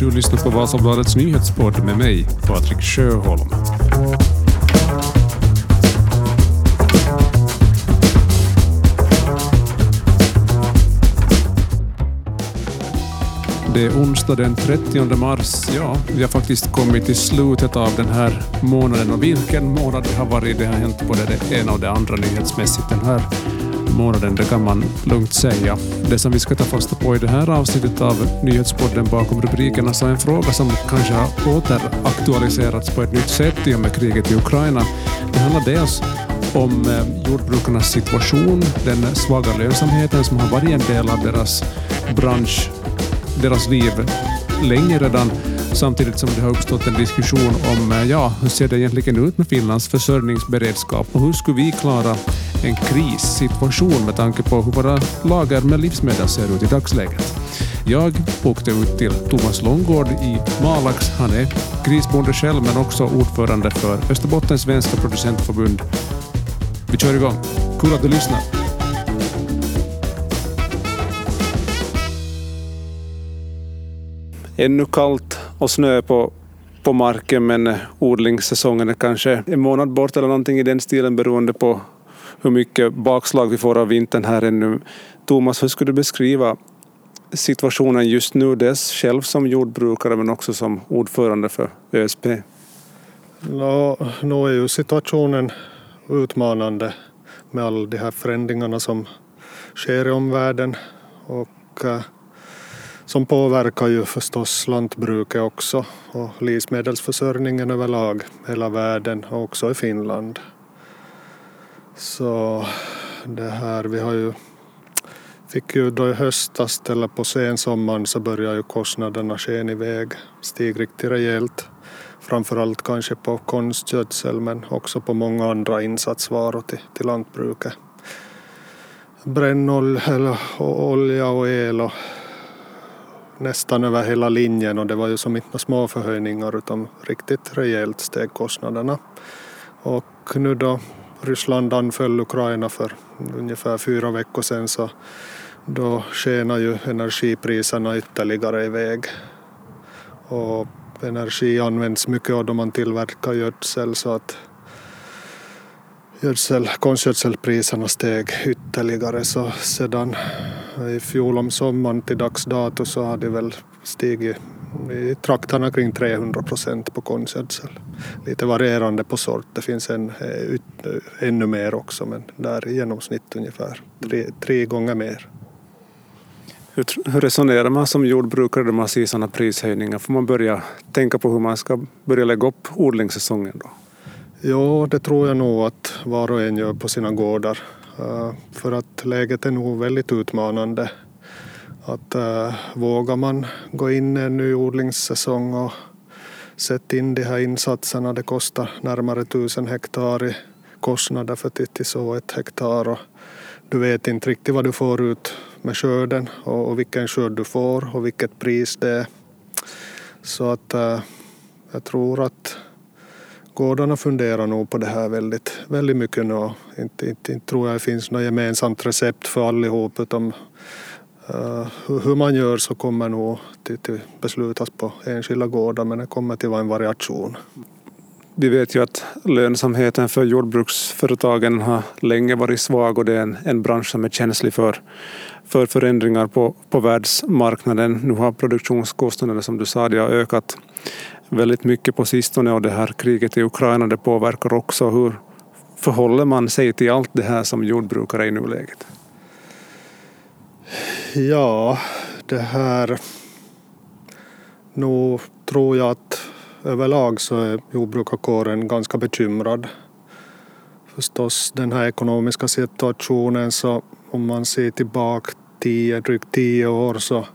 Du lyssnar på Vasabladets nyhetspodd med mig, Patrik Sjöholm. Det är onsdag den 30 mars. Ja, vi har faktiskt kommit till slutet av den här månaden och vilken månad det har varit. Det har hänt både det ena och det andra nyhetsmässigt den här månaden, det kan man lugnt säga. Det som vi ska ta fasta på i det här avsnittet av nyhetspodden bakom rubrikerna så är en fråga som kanske har återaktualiserats på ett nytt sätt i och med kriget i Ukraina. Det handlar dels om eh, jordbrukarnas situation, den svaga lönsamheten som har varit en del av deras bransch, deras liv länge redan samtidigt som det har uppstått en diskussion om eh, ja, hur ser det egentligen ut med Finlands försörjningsberedskap och hur skulle vi klara en krissituation med tanke på hur våra lager med livsmedel ser ut i dagsläget. Jag åkte ut till Thomas Långgård i Malax. Han är grisbonde själv men också ordförande för Österbottens svenska producentförbund. Vi kör igång. Kul att du lyssnar. Ännu kallt och snö på, på marken men odlingssäsongen är kanske en månad bort eller någonting i den stilen beroende på hur mycket bakslag vi får av vintern här ännu. Thomas, hur skulle du beskriva situationen just nu, dels själv som jordbrukare men också som ordförande för ÖSP? Nå, nu är ju situationen utmanande med alla de här förändringarna som sker i omvärlden och eh, som påverkar ju förstås lantbruket också och livsmedelsförsörjningen överlag, hela världen och också i Finland. Så det här, vi har ju fick ju då i höstas eller på sensommaren så började ju kostnaderna skena iväg, stig riktigt rejält. Framförallt kanske på konstgödsel men också på många andra insatsvaror till, till lantbruket. Brännolja olja och el och nästan över hela linjen och det var ju som inte några små förhöjningar utan riktigt rejält steg kostnaderna. Och nu då Ryssland anföll Ukraina för ungefär fyra veckor sedan så då skenar ju energipriserna ytterligare iväg. Och energi används mycket och då man tillverkar gödsel så att gödsel, konstgödselpriserna steg ytterligare så sedan i fjol om sommaren till dags dato så har det väl stigit i trakterna kring 300 procent på konstgödsel. Lite varierande på sort, det finns en, ut, ännu mer också men där i genomsnitt ungefär tre, tre gånger mer. Hur, hur resonerar man som jordbrukare när man ser sådana prishöjningar? Får man börja tänka på hur man ska börja lägga upp odlingssäsongen då? Ja, det tror jag nog att var och en gör på sina gårdar. Eh, för att läget är nog väldigt utmanande. Att eh, vågar man gå in i en ny odlingssäsong och sätta in de här insatserna, det kostar närmare tusen hektar i kostnader för att så ett hektar och du vet inte riktigt vad du får ut med skörden och, vilken skörd du får och vilket pris det är. Så att eh, jag tror att gårdarna funderar nog på det här väldigt, väldigt mycket nu. Inte, inte, inte tror jag det finns något gemensamt recept för allihop utan uh, eh, hur man gör så kommer nog till, till beslutas på enskilda gårdar men det kommer till vara en variation. Vi vet ju att lönsamheten för jordbruksföretagen har länge varit svag och det är en, en bransch som är känslig för, för förändringar på, på världsmarknaden. Nu har produktionskostnaderna som du sa det har ökat väldigt mycket på sistone och det här kriget i Ukraina det påverkar också. Hur förhåller man sig till allt det här som jordbrukare i nuläget? Ja, det här... Nu tror jag att överlag så är jordbrukarkåren ganska bekymrad. Förstås den här ekonomiska situationen så om man ser tillbaka tio, drygt tio år så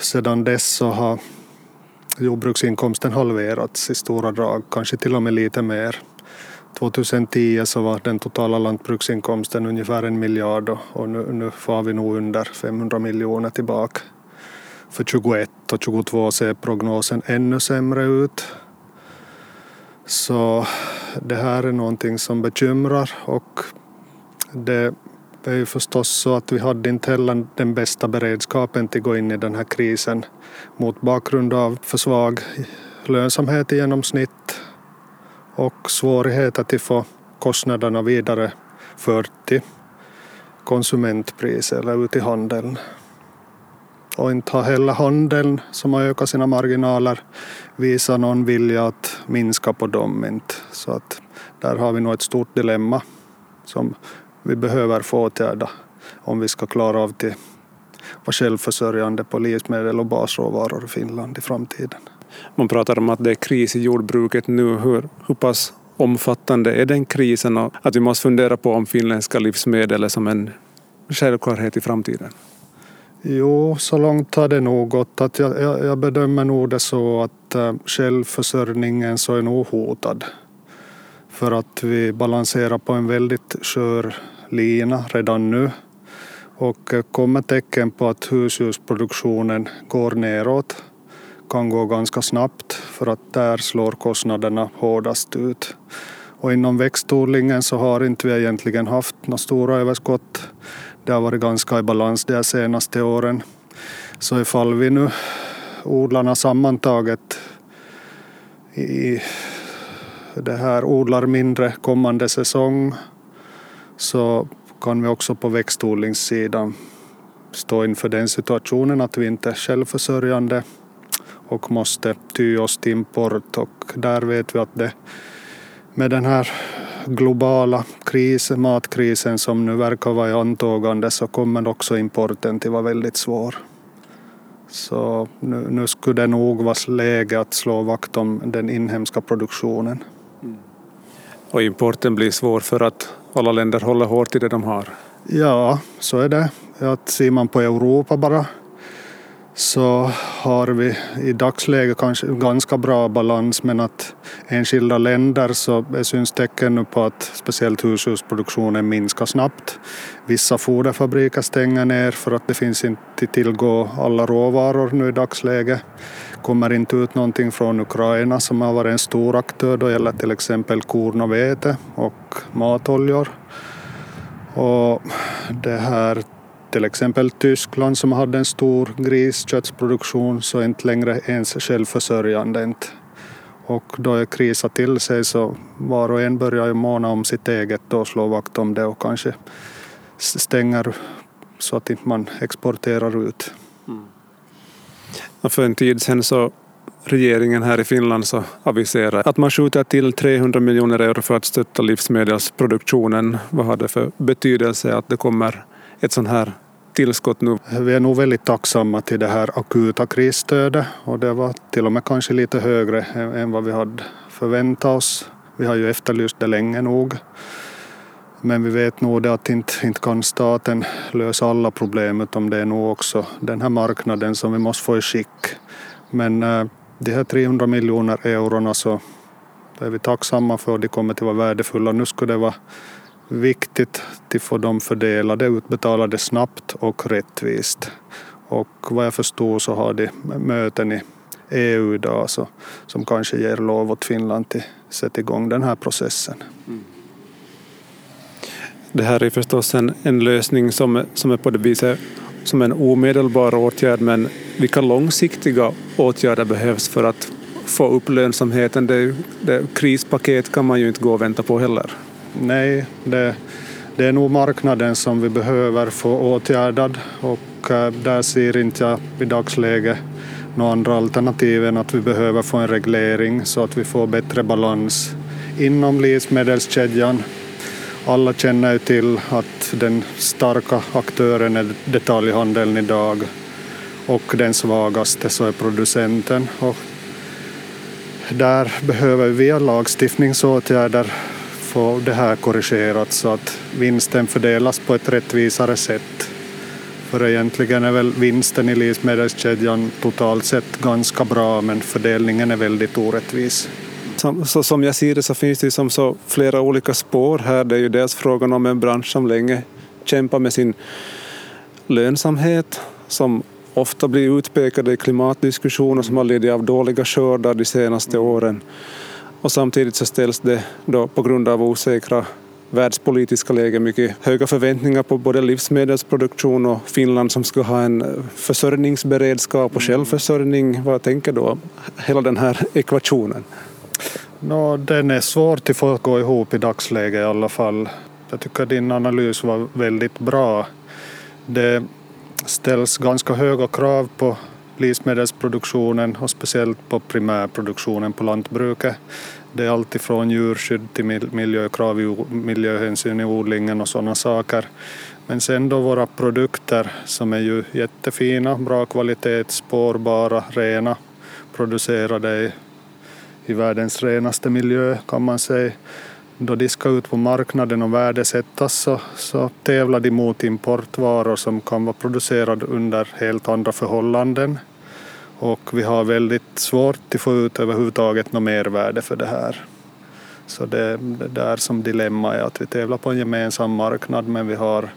sedan dess så har jordbruksinkomsten halverats i stora drag, kanske till och med lite mer. 2010 så var den totala lantbruksinkomsten ungefär en miljard och nu, nu får vi nog under 500 miljoner tillbaka. För 21 och 22 ser prognosen ännu sämre ut. Så det här är någonting som bekymrar och det det är ju förstås så att vi hade inte heller den bästa beredskapen till att gå in i den här krisen mot bakgrund av för svag lönsamhet i genomsnitt och svårigheter att få kostnaderna vidare för till konsumentpris eller ut i handeln. Och inte har heller handeln, som har ökat sina marginaler, visat någon vilja att minska på dem. Inte. Så att där har vi nog ett stort dilemma som vi behöver få åtgärda om vi ska klara av att vara självförsörjande på livsmedel och basråvaror i Finland i framtiden. Man pratar om att det är kris i jordbruket nu. Hur, hur pass omfattande är den krisen och att vi måste fundera på om finländska livsmedel är som en självklarhet i framtiden? Jo, så långt har det nog gått att jag, jag, jag bedömer nog det så att äh, självförsörjningen så är nog hotad. För att vi balanserar på en väldigt skör lina redan nu och eh, kommer tecken på att husdjursproduktionen går neråt kan gå ganska snabbt för att där slår kostnaderna hårdast ut. Och inom växtodlingen så har inte vi egentligen haft några stora överskott. Det har varit ganska i balans de senaste åren. Så ifall vi nu odlarna sammantaget i det här odlar mindre kommande säsong så kan vi också på växtodlingssidan stå inför den situationen att vi inte är självförsörjande och måste ty oss till import och där vet vi att det med den här globala krisen, matkrisen som nu verkar vara i antågande så kommer också importen till vara väldigt svår. Så nu, nu skulle det nog vara läge att slå vakt om den inhemska produktionen. Och importen blir svår för att alla länder håller hårt i det de har? Ja, så är det. Att ser man på Europa bara så har vi i dagsläget kanske ganska bra balans men att enskilda länder så syns tecken nu på att speciellt husdjursproduktionen minskar snabbt. Vissa foderfabriker stänger ner för att det finns inte tillgå alla råvaror nu i dagsläget. kommer inte ut någonting från Ukraina som har varit en stor aktör då gäller till exempel korn och vete och matoljor. Och det här till exempel Tyskland som hade en stor grisköttsproduktion så är inte längre ens självförsörjande. Och då det krisar till sig så var och en börjar ju måna om sitt eget och slå vakt om det och kanske stänger så att inte man exporterar ut. Mm. för en tid sedan så regeringen här i Finland så aviserar att man skjuter till 300 miljoner euro för att stötta livsmedelsproduktionen. Vad har det för betydelse att det kommer ett sånt här tillskott nu? Vi är nog väldigt tacksamma till det här akuta krisstödet och det var till och med kanske lite högre än vad vi hade förväntat oss. Vi har ju efterlyst det länge nog. Men vi vet nog det att inte, inte kan staten lösa alla problem utan det är nog också den här marknaden som vi måste få i skick. Men eh, de här 300 miljoner eurona så är vi tacksamma för och de kommer att vara värdefulla. Nu skulle det vara viktigt att få dem fördelade, utbetalade snabbt och rättvist. Och vad jag förstår så har de möten i EU idag så, som kanske ger lov åt Finland att sätta igång den här processen. Mm. Det här är förstås en, en lösning som, som är på det viset som en omedelbar åtgärd men vilka långsiktiga åtgärder behövs för att få upp lönsamheten? Det, det, krispaket kan man ju inte gå och vänta på heller nej, det, det är nog marknaden som vi behöver få åtgärdad och eh, där ser inte jag i dagsläget några andra alternativ än att vi behöver få en reglering så att vi får bättre balans inom livsmedelskedjan. Alla känner ju till att den starka aktören är detaljhandeln idag och den svagaste så är producenten. Och där behöver vi via lagstiftningsåtgärder få det här korrigerat så att vinsten fördelas på ett rättvisare sätt. För egentligen är väl vinsten i livsmedelskedjan totalt sett ganska bra men fördelningen är väldigt orättvis. Som, så som jag ser det så finns det liksom så flera olika spår här. Det är ju dels frågan om en bransch som länge kämpar med sin lönsamhet som ofta blir utpekade i klimatdiskussioner som har lidit av dåliga skördar de senaste åren. Och samtidigt så ställs det då på grund av osäkra världspolitiska läget mycket höga förväntningar på både livsmedelsproduktion och Finland som ska ha en försörjningsberedskap och självförsörjning. Vad tänker du om hela den här ekvationen? No, den är svår att få gå ihop i dagsläget i alla fall. Jag tycker din analys var väldigt bra. Det ställs ganska höga krav på livsmedelsproduktionen och speciellt på primärproduktionen på lantbruket. Det är allt ifrån djurskydd till miljökrav, miljöhänsyn i odlingen och sådana saker. Men sen då våra produkter som är ju jättefina, bra kvalitet, spårbara, rena, producerade i, i världens renaste miljö kan man säga. Då de ska ut på marknaden och värdesättas så, så tävlar de mot importvaror som kan vara producerade under helt andra förhållanden och vi har väldigt svårt att få ut överhuvudtaget något mervärde för det här. Så det, det där som dilemma är att vi tävlar på en gemensam marknad men vi har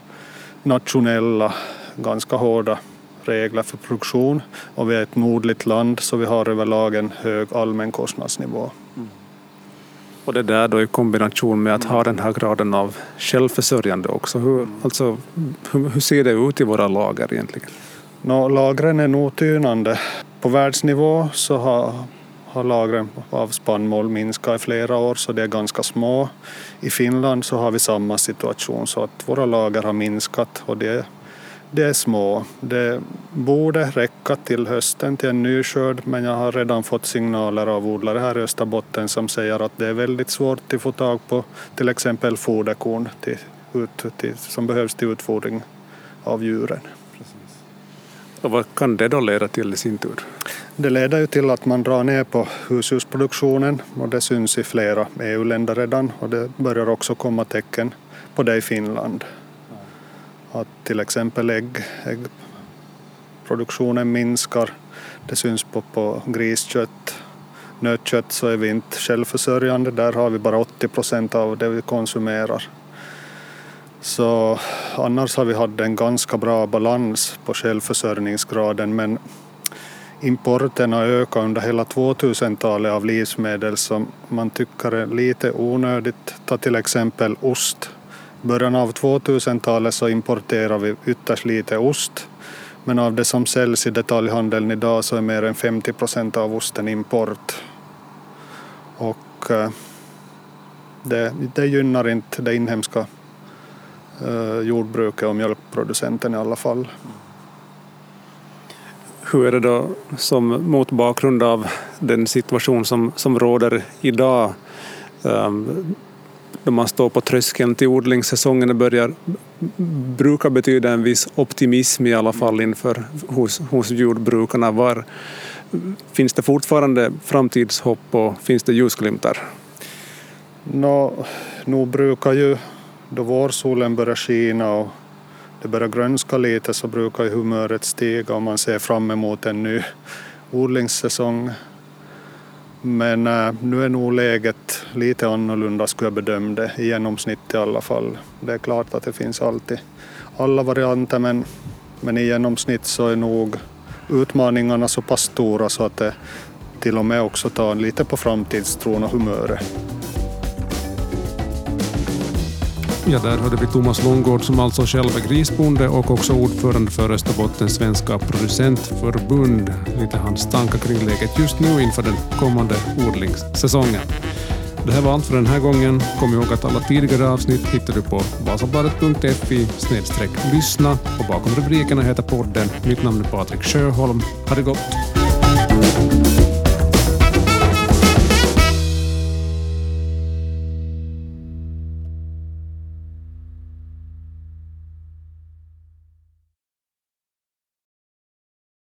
nationella, ganska hårda regler för produktion och vi är ett nordligt land så vi har överlag en hög allmän kostnadsnivå. Och det där då i kombination med att ha den här graden av självförsörjande också. Hur, alltså, hur, hur ser det ut i våra lager egentligen? No, lagren är nog tynande. På världsnivå så har, har lagren av spannmål minskat i flera år så det är ganska små. I Finland så har vi samma situation så att våra lager har minskat och det, det är små. Det borde räcka till hösten till en ny skörd men jag har redan fått signaler av odlare här i Österbotten som säger att det är väldigt svårt att få tag på till exempel foderkorn till, till, som behövs till utfodring av djuren. Och vad kan det då leda till i sin tur? Det leder ju till att man drar ner på husdjursproduktionen och det syns i flera EU-länder redan och det börjar också komma tecken på det i Finland. Att till exempel ägg, äggproduktionen minskar. Det syns på, på griskött. Nötkött så är vi inte självförsörjande, där har vi bara 80 procent av det vi konsumerar. Så annars har vi haft en ganska bra balans på självförsörjningsgraden men importen har ökat under hela 2000-talet av livsmedel som man tycker är lite onödigt. Ta till exempel ost. I början av 2000-talet så importerar vi ytterst lite ost men av det som säljs i detaljhandeln idag så är mer än 50 procent av osten import. Och eh, det, det gynnar inte det inhemska eh, jordbruket och mjölkproducenten i alla fall. Hur är det då som mot bakgrund av den situation som, som råder idag um, då man står på tröskeln till odlingssäsongen börjar brukar betyda en viss optimism i alla fall inför hos, hos jordbrukarna. Var, finns det fortfarande framtidshopp och finns det ljusglimtar? Nå, nog brukar ju då vårsolen börjar skina och det börjar grönska lite så brukar humöret stiga och man ser fram emot en ny odlingssäsong. Men äh, nu är nog läget lite annorlunda skulle jag bedöma det, i genomsnitt i alla fall. Det är klart att det finns alltid alla varianter men, men i genomsnitt så är nog utmaningarna så pass stora så att det till och med också tar lite på framtidstron och humöret. Ja, där hörde vi Thomas Långgård som alltså själv är grisbonde och också ordförande för Österbottens svenska producentförbund. Lite hans tankar kring läget just nu inför den kommande odlingssäsongen. Det här var allt för den här gången. Kom ihåg att alla tidigare avsnitt hittar du på vasabladet.fi lyssna och bakom rubrikerna heter podden. Mitt namn är Patrik Sjöholm. Ha det gott!